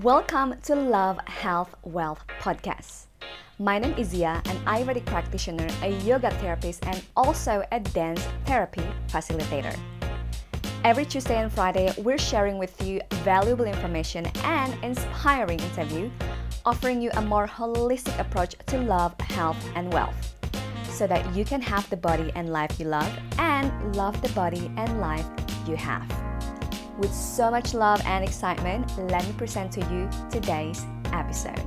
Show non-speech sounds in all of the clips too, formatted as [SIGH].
Welcome to Love, Health, Wealth podcast. My name is Zia, an Ayurvedic practitioner, a yoga therapist, and also a dance therapy facilitator. Every Tuesday and Friday, we're sharing with you valuable information and inspiring interview, offering you a more holistic approach to love, health, and wealth, so that you can have the body and life you love and love the body and life you have. With so much love and excitement, let me present to you today's episode.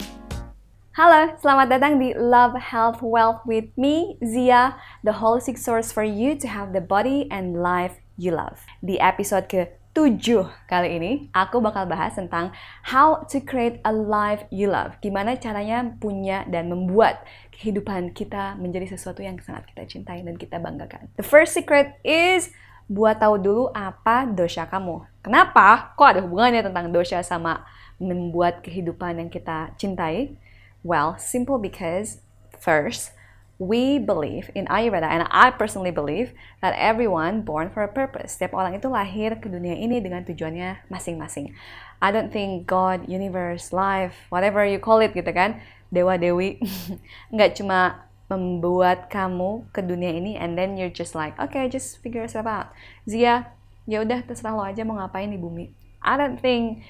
Halo, selamat datang di Love, Health, Wealth with me, Zia, the holistic source for you to have the body and life you love. Di episode ke-7 kali ini, aku bakal bahas tentang how to create a life you love. Gimana caranya punya dan membuat kehidupan kita menjadi sesuatu yang sangat kita cintai dan kita banggakan. The first secret is buat tahu dulu apa dosa kamu. Kenapa? Kok ada hubungannya tentang dosa sama membuat kehidupan yang kita cintai? Well, simple because first, we believe in Ayurveda, and I personally believe that everyone born for a purpose. Setiap orang itu lahir ke dunia ini dengan tujuannya masing-masing. I don't think God, universe, life, whatever you call it gitu kan, dewa dewi, [LAUGHS] nggak cuma membuat kamu ke dunia ini and then you're just like, okay, just figure yourself out. Zia, ya udah terserah lo aja mau ngapain di bumi. I don't think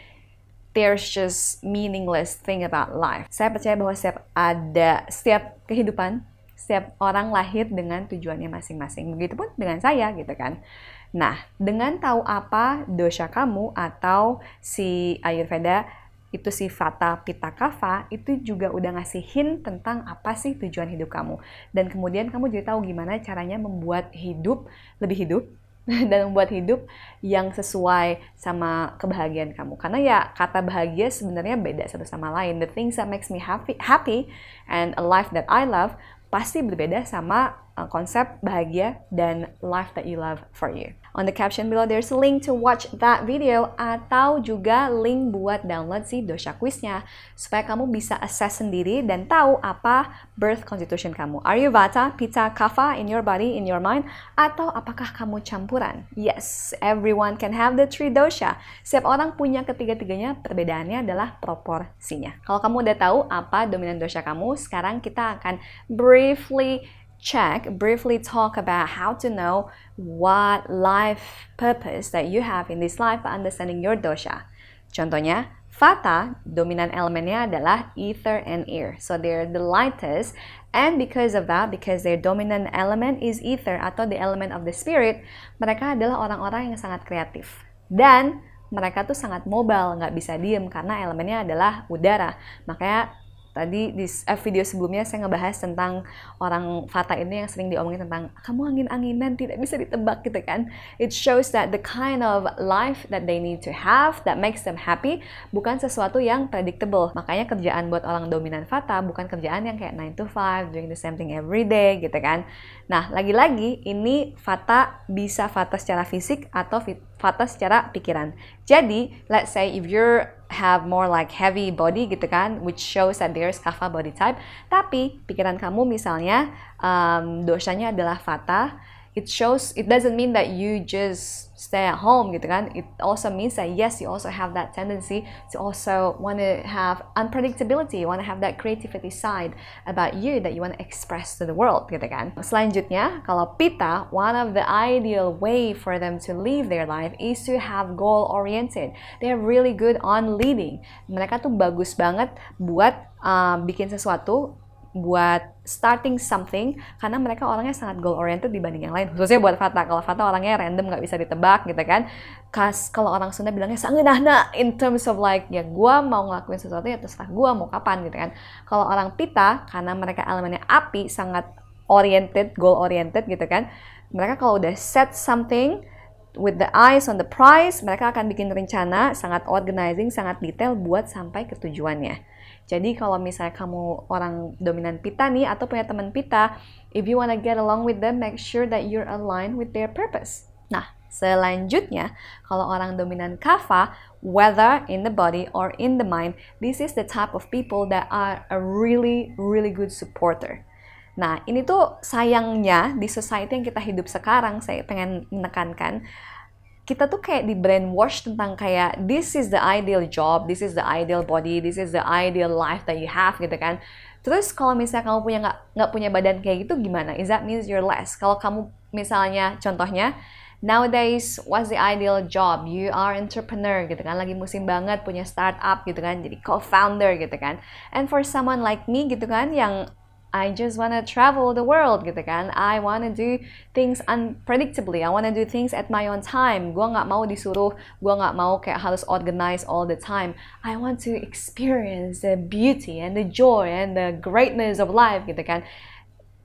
there's just meaningless thing about life. Saya percaya bahwa setiap ada setiap kehidupan, setiap orang lahir dengan tujuannya masing-masing. Begitupun dengan saya gitu kan. Nah, dengan tahu apa dosa kamu atau si Ayurveda itu si Vata Pitta Kapha itu juga udah ngasih hint tentang apa sih tujuan hidup kamu. Dan kemudian kamu jadi tahu gimana caranya membuat hidup lebih hidup [LAUGHS] dan membuat hidup yang sesuai sama kebahagiaan kamu. Karena ya kata bahagia sebenarnya beda satu sama lain. The things that makes me happy, happy and a life that I love pasti berbeda sama uh, konsep bahagia dan life that you love for you. On the caption below, there's a link to watch that video atau juga link buat download si dosha quiznya supaya kamu bisa assess sendiri dan tahu apa birth constitution kamu. Are you Vata, Pitta, Kapha in your body, in your mind? Atau apakah kamu campuran? Yes, everyone can have the three dosha. Setiap orang punya ketiga-tiganya, perbedaannya adalah proporsinya. Kalau kamu udah tahu apa dominan dosha kamu, sekarang kita akan briefly check, briefly talk about how to know what life purpose that you have in this life by understanding your dosha. Contohnya, Vata, dominan elemennya adalah ether and air. So they're the lightest and because of that, because their dominant element is ether atau the element of the spirit, mereka adalah orang-orang yang sangat kreatif. Dan mereka tuh sangat mobile, nggak bisa diem karena elemennya adalah udara. Makanya Tadi di eh, video sebelumnya saya ngebahas tentang orang Fata ini yang sering diomongin tentang kamu angin-anginan tidak bisa ditebak gitu kan. It shows that the kind of life that they need to have that makes them happy bukan sesuatu yang predictable. Makanya kerjaan buat orang dominan Fata bukan kerjaan yang kayak 9 to 5 doing the same thing every day gitu kan. Nah, lagi-lagi ini Fata bisa Fata secara fisik atau Fata secara pikiran. Jadi, let's say if you're have more like heavy body gitu kan, which shows that there's kapha body type. Tapi pikiran kamu misalnya um, dosanya adalah vata, it shows it doesn't mean that you just stay at home gitu kan? It also means that yes you also have that tendency to also want to have unpredictability you want to have that creativity side about you that you want to express to the world gitu kan? Selanjutnya kalau pita one of the ideal way for them to live their life is to have goal oriented. They're really good on leading. Mereka tuh bagus banget buat uh, bikin sesuatu buat starting something karena mereka orangnya sangat goal oriented dibanding yang lain khususnya buat Fata. Kalau Fata orangnya random nggak bisa ditebak gitu kan. Kas kalau orang Sunda bilangnya sangat nah in terms of like ya gue mau ngelakuin sesuatu ya terserah gue mau kapan gitu kan. Kalau orang Pita karena mereka elemennya api sangat oriented goal oriented gitu kan mereka kalau udah set something with the eyes on the prize, mereka akan bikin rencana sangat organizing, sangat detail buat sampai ke tujuannya. Jadi kalau misalnya kamu orang dominan pita nih atau punya teman pita, if you wanna get along with them, make sure that you're aligned with their purpose. Nah, selanjutnya kalau orang dominan kapha, whether in the body or in the mind, this is the type of people that are a really really good supporter. Nah, ini tuh sayangnya di society yang kita hidup sekarang, saya pengen menekankan, kita tuh kayak di brainwash tentang kayak this is the ideal job, this is the ideal body, this is the ideal life that you have gitu kan. Terus kalau misalnya kamu punya nggak nggak punya badan kayak gitu gimana? Is that means you're less? Kalau kamu misalnya contohnya nowadays what's the ideal job? You are entrepreneur gitu kan, lagi musim banget punya startup gitu kan, jadi co-founder gitu kan. And for someone like me gitu kan yang I just wanna travel the world gitu kan. I wanna do things unpredictably. I wanna do things at my own time. Gua nggak mau disuruh, gua nggak mau kayak harus organize all the time. I want to experience the beauty and the joy and the greatness of life gitu kan.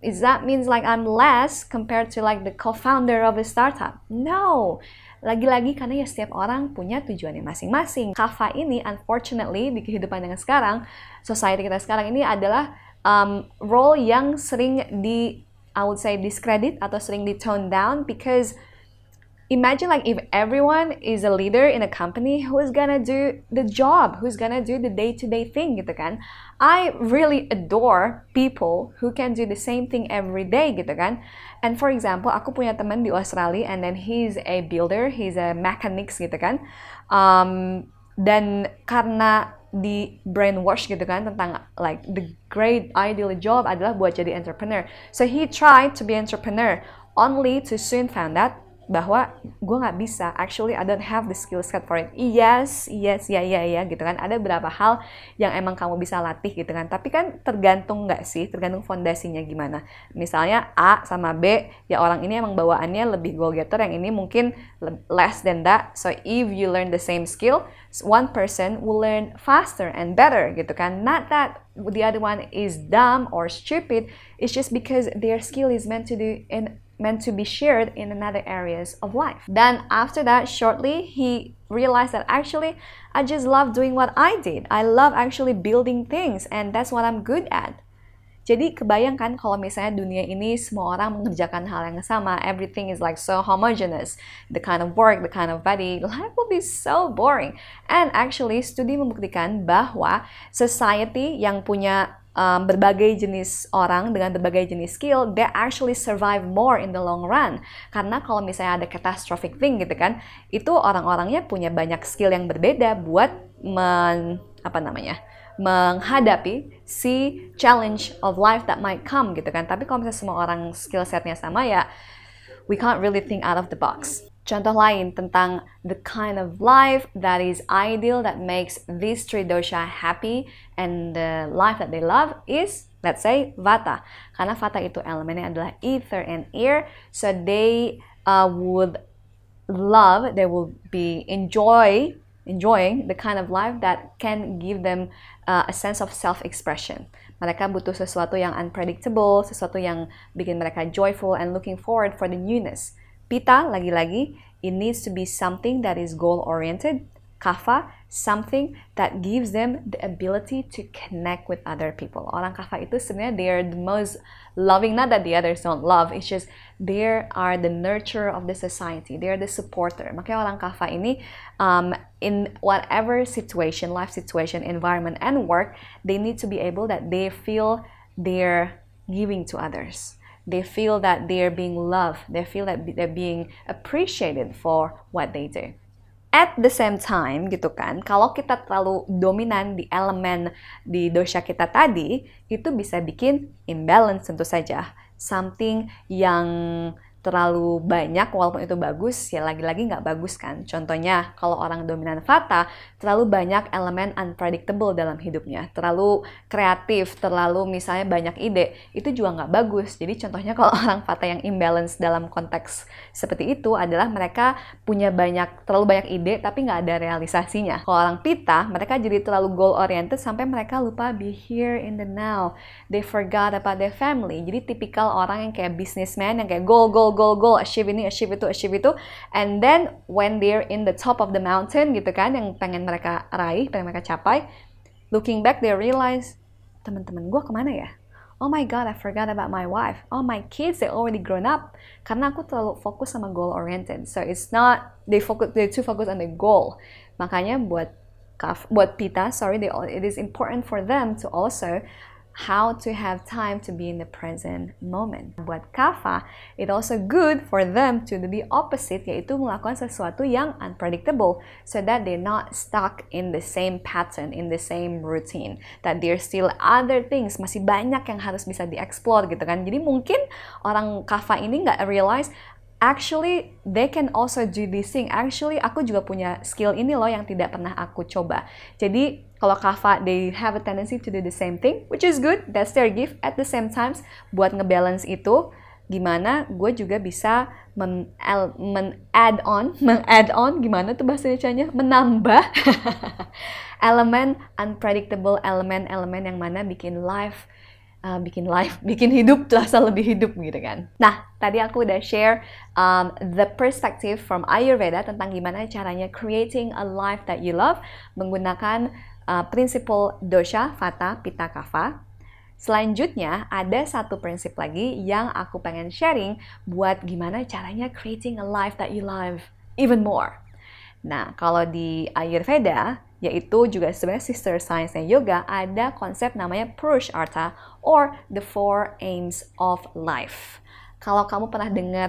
Is that means like I'm less compared to like the co-founder of a startup? No. Lagi-lagi karena ya setiap orang punya tujuannya masing-masing. Kafa ini unfortunately di kehidupan yang sekarang, society kita sekarang ini adalah um, role yang sering di I would say discredit atau sering di tone down because imagine like if everyone is a leader in a company who's gonna do the job? Who's gonna do the day-to-day thing gitu kan? I really adore people who can do the same thing every day gitu kan? And for example aku punya teman di Australia and then he's a builder he's a mechanics gitu kan? Um, dan karena di brainwash gitu kan tentang like the great ideal job adalah buat jadi entrepreneur. So he tried to be entrepreneur only to soon found out bahwa gue nggak bisa. Actually I don't have the skill set for it. Yes yes ya ya ya gitu kan. Ada beberapa hal yang emang kamu bisa latih gitu kan. Tapi kan tergantung nggak sih? Tergantung fondasinya gimana. Misalnya A sama B ya orang ini emang bawaannya lebih goal getter yang ini mungkin less than that. So if you learn the same skill one person will learn faster and better gitu kan. Not that the other one is dumb or stupid. It's just because their skill is meant to do in meant to be shared in another areas of life. Then after that, shortly, he realized that actually, I just love doing what I did. I love actually building things and that's what I'm good at. Jadi kebayangkan kalau misalnya dunia ini semua orang mengerjakan hal yang sama, everything is like so homogeneous, the kind of work, the kind of body, life will be so boring. And actually, studi membuktikan bahwa society yang punya um, berbagai jenis orang dengan berbagai jenis skill, they actually survive more in the long run. Karena kalau misalnya ada catastrophic thing gitu kan, itu orang-orangnya punya banyak skill yang berbeda buat men, apa namanya, menghadapi si challenge of life that might come gitu kan. Tapi kalau misalnya semua orang skill setnya sama ya, we can't really think out of the box. Contoh lain tentang the kind of life that is ideal that makes these three dosha happy and the life that they love is let's say vata. Karena vata itu elemennya adalah ether and air, so they uh, would love, they will be enjoy enjoying the kind of life that can give them uh, a sense of self-expression. Mereka butuh sesuatu yang unpredictable, sesuatu yang bikin mereka joyful and looking forward for the newness. Pita, lagi-lagi, it needs to be something that is goal-oriented. Kafa, something that gives them the ability to connect with other people. Orang kafa itu sebenarnya they are the most loving, not that the others don't love, it's just they are the nurturer of the society, they are the supporter. Makanya orang kafa ini um, in whatever situation, life situation, environment, and work, they need to be able that they feel they're giving to others they feel that they're being loved, they feel that they're being appreciated for what they do. At the same time, gitu kan, kalau kita terlalu dominan di elemen di dosha kita tadi, itu bisa bikin imbalance tentu saja. Something yang terlalu banyak walaupun itu bagus ya lagi-lagi nggak bagus kan. Contohnya kalau orang dominan Vata terlalu banyak elemen unpredictable dalam hidupnya. Terlalu kreatif terlalu misalnya banyak ide itu juga nggak bagus. Jadi contohnya kalau [LAUGHS] orang Vata yang imbalance dalam konteks seperti itu adalah mereka punya banyak terlalu banyak ide tapi nggak ada realisasinya. Kalau orang Pita mereka jadi terlalu goal oriented sampai mereka lupa be here in the now. They forgot about their family. Jadi tipikal orang yang kayak businessman yang kayak goal goal goal, goal, achieve ini, achieve itu, achieve itu. And then when they're in the top of the mountain gitu kan, yang pengen mereka raih, pengen mereka capai, looking back they realize, teman-teman gue ke mana ya? Oh my god, I forgot about my wife. Oh my kids, they already grown up. Karena aku terlalu fokus sama goal oriented. So it's not they focus they too focus on the goal. Makanya buat buat pita, sorry, they, it is important for them to also how to have time to be in the present moment. Buat Kava, it also good for them to do the opposite, yaitu melakukan sesuatu yang unpredictable, so that they're not stuck in the same pattern, in the same routine. That there still other things, masih banyak yang harus bisa dieksplor gitu kan. Jadi mungkin orang Kava ini nggak realize actually they can also do this thing. Actually aku juga punya skill ini loh yang tidak pernah aku coba. Jadi kalau Kava they have a tendency to do the same thing, which is good. That's their gift. At the same times buat ngebalance itu gimana gue juga bisa men, men add on, [LAUGHS] men add on gimana tuh bahasa Indonesia-nya? Menambah [LAUGHS] elemen unpredictable elemen-elemen yang mana bikin life uh, bikin life, [LAUGHS] bikin hidup terasa lebih hidup gitu kan. Nah, tadi aku udah share um, the perspective from Ayurveda tentang gimana caranya creating a life that you love menggunakan uh, prinsipal dosha, vata, pitta, kapha. Selanjutnya, ada satu prinsip lagi yang aku pengen sharing buat gimana caranya creating a life that you love even more. Nah, kalau di Ayurveda, yaitu juga sebenarnya sister science-nya yoga, ada konsep namanya Purushartha or the four aims of life. Kalau kamu pernah dengar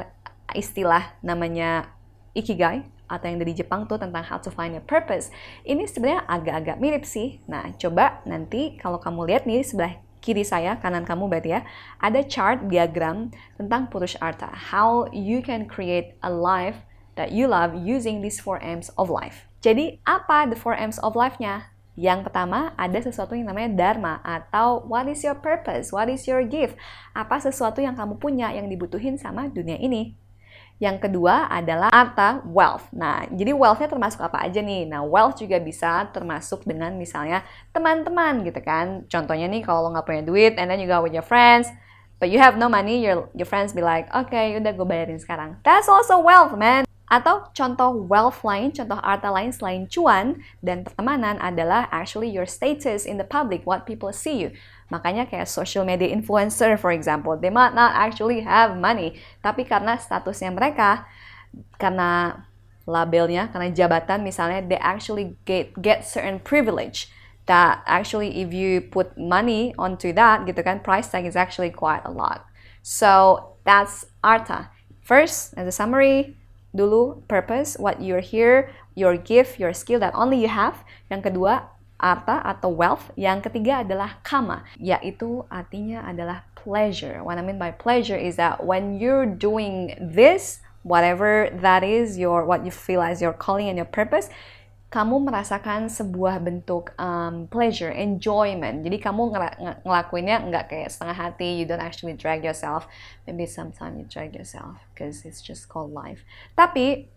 istilah namanya Ikigai, atau yang dari Jepang tuh tentang how to find a purpose. Ini sebenarnya agak-agak mirip sih. Nah, coba nanti kalau kamu lihat nih sebelah kiri saya, kanan kamu berarti ya, ada chart diagram tentang Purushartha. How you can create a life that you love using these four M's of life. Jadi, apa the four M's of life-nya? Yang pertama, ada sesuatu yang namanya dharma atau what is your purpose? What is your gift? Apa sesuatu yang kamu punya yang dibutuhin sama dunia ini? Yang kedua adalah arta wealth. Nah, jadi wealth-nya termasuk apa aja nih? Nah, wealth juga bisa termasuk dengan misalnya teman-teman gitu kan. Contohnya nih kalau lo nggak punya duit and then you go with your friends, but you have no money, your, your friends be like, okay, udah gue bayarin sekarang. That's also wealth, man. Atau contoh wealth lain, contoh harta lain selain cuan dan pertemanan adalah actually your status in the public, what people see you. Makanya kayak social media influencer for example, they might not actually have money, tapi karena statusnya mereka, karena labelnya, karena jabatan misalnya, they actually get get certain privilege that actually if you put money onto that gitu kan, price tag is actually quite a lot. So that's arta. First, as a summary, dulu purpose, what you're here, your gift, your skill that only you have. Yang kedua, arta atau wealth. Yang ketiga adalah kama, yaitu artinya adalah pleasure. What I mean by pleasure is that when you're doing this, whatever that is, your what you feel as your calling and your purpose, kamu merasakan sebuah bentuk um, pleasure, enjoyment. Jadi kamu ngel ngelakuinnya nggak kayak setengah hati, you don't actually drag yourself. Maybe sometimes you drag yourself because it's just called life. Tapi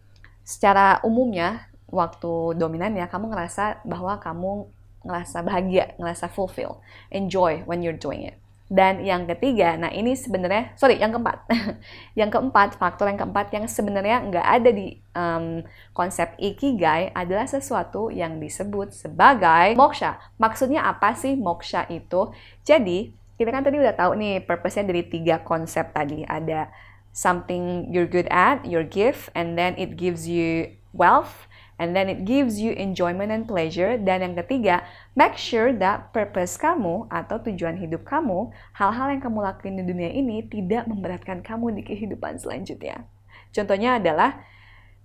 secara umumnya waktu dominan ya kamu ngerasa bahwa kamu ngerasa bahagia, ngerasa fulfill, enjoy when you're doing it. Dan yang ketiga, nah ini sebenarnya, sorry, yang keempat. [LAUGHS] yang keempat, faktor yang keempat yang sebenarnya nggak ada di um, konsep Ikigai adalah sesuatu yang disebut sebagai moksha. Maksudnya apa sih moksha itu? Jadi, kita kan tadi udah tahu nih purpose-nya dari tiga konsep tadi. Ada something you're good at, your gift, and then it gives you wealth, and then it gives you enjoyment and pleasure. Dan yang ketiga, make sure that purpose kamu atau tujuan hidup kamu, hal-hal yang kamu lakuin di dunia ini tidak memberatkan kamu di kehidupan selanjutnya. Contohnya adalah,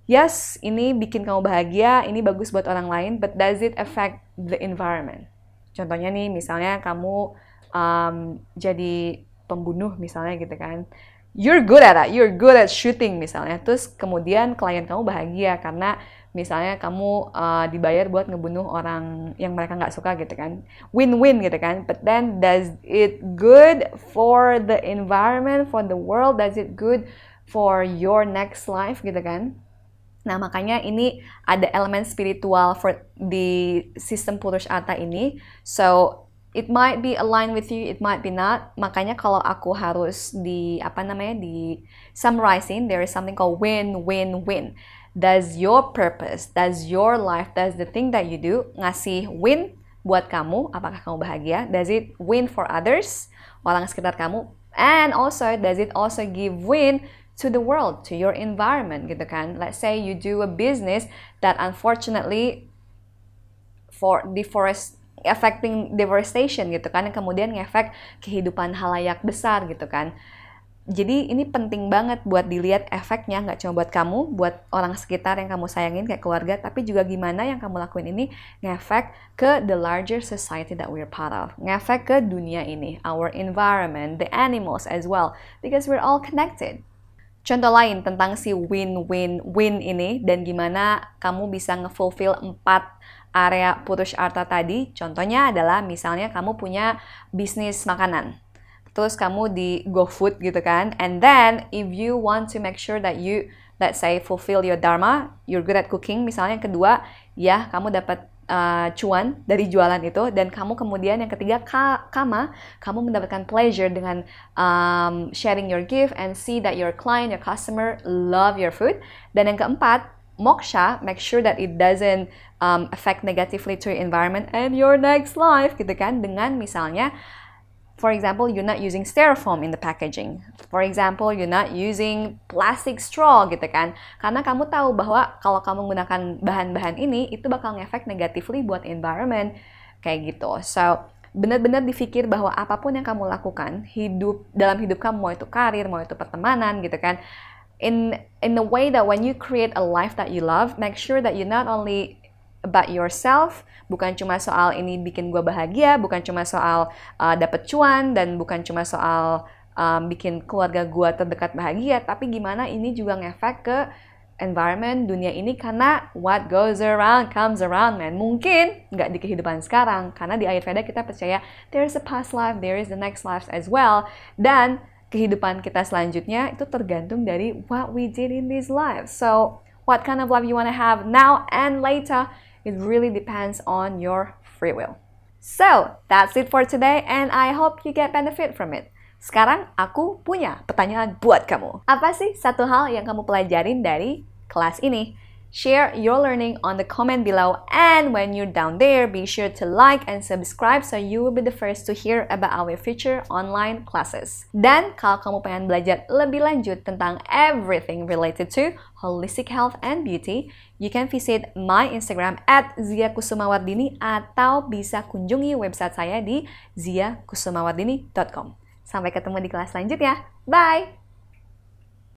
yes, ini bikin kamu bahagia, ini bagus buat orang lain, but does it affect the environment? Contohnya nih, misalnya kamu um, jadi pembunuh misalnya gitu kan you're good at that, you're good at shooting misalnya. Terus kemudian klien kamu bahagia karena misalnya kamu uh, dibayar buat ngebunuh orang yang mereka nggak suka gitu kan. Win-win gitu kan. But then does it good for the environment for the world? Does it good for your next life gitu kan? Nah, makanya ini ada elemen spiritual for di sistem Purush Artha ini. So, it might be aligned with you, it might be not. Makanya kalau aku harus di apa namanya di summarizing, there is something called win, win, win does your purpose, does your life, does the thing that you do ngasih win buat kamu? Apakah kamu bahagia? Does it win for others, orang sekitar kamu? And also, does it also give win to the world, to your environment gitu kan? Let's say you do a business that unfortunately for deforest affecting devastation gitu kan yang kemudian ngefek kehidupan halayak besar gitu kan jadi ini penting banget buat dilihat efeknya nggak cuma buat kamu, buat orang sekitar yang kamu sayangin kayak keluarga, tapi juga gimana yang kamu lakuin ini ngefek ke the larger society that we're part of, ngefek ke dunia ini, our environment, the animals as well, because we're all connected. Contoh lain tentang si win-win-win ini dan gimana kamu bisa ngefulfill empat area putus arta tadi. Contohnya adalah misalnya kamu punya bisnis makanan terus kamu di GoFood gitu kan. And then if you want to make sure that you let's say fulfill your dharma, you're good at cooking misalnya yang kedua, ya kamu dapat uh, cuan dari jualan itu dan kamu kemudian yang ketiga ka kama kamu mendapatkan pleasure dengan um, sharing your gift and see that your client your customer love your food dan yang keempat moksha make sure that it doesn't um, affect negatively to your environment and your next life gitu kan dengan misalnya For example, you're not using styrofoam in the packaging. For example, you're not using plastic straw gitu kan. Karena kamu tahu bahwa kalau kamu menggunakan bahan-bahan ini, itu bakal ngefek negatively buat environment. Kayak gitu. So, benar-benar dipikir bahwa apa pun yang kamu lakukan, hidup dalam hidup kamu, mau itu karir, mau itu pertemanan gitu kan, in in the way that when you create a life that you love, make sure that you not only about yourself, bukan cuma soal ini bikin gue bahagia, bukan cuma soal uh, dapet cuan, dan bukan cuma soal um, bikin keluarga gue terdekat bahagia, tapi gimana ini juga ngefek ke environment dunia ini karena what goes around comes around man. Mungkin nggak di kehidupan sekarang karena di Ayurveda kita percaya there is a past life there is the next life as well. Dan kehidupan kita selanjutnya itu tergantung dari what we did in this life so what kind of life you want to have now and later It really depends on your free will. So, that's it for today and I hope you get benefit from it. Sekarang aku punya pertanyaan buat kamu. Apa sih satu hal yang kamu pelajarin dari kelas ini? Share your learning on the comment below and when you're down there, be sure to like and subscribe so you will be the first to hear about our future online classes. Dan kalau kamu pengen belajar lebih lanjut tentang everything related to holistic health and beauty, you can visit my Instagram at Zia Kusumawardini atau bisa kunjungi website saya di ziakusumawardini.com. Sampai ketemu di kelas selanjutnya. Bye!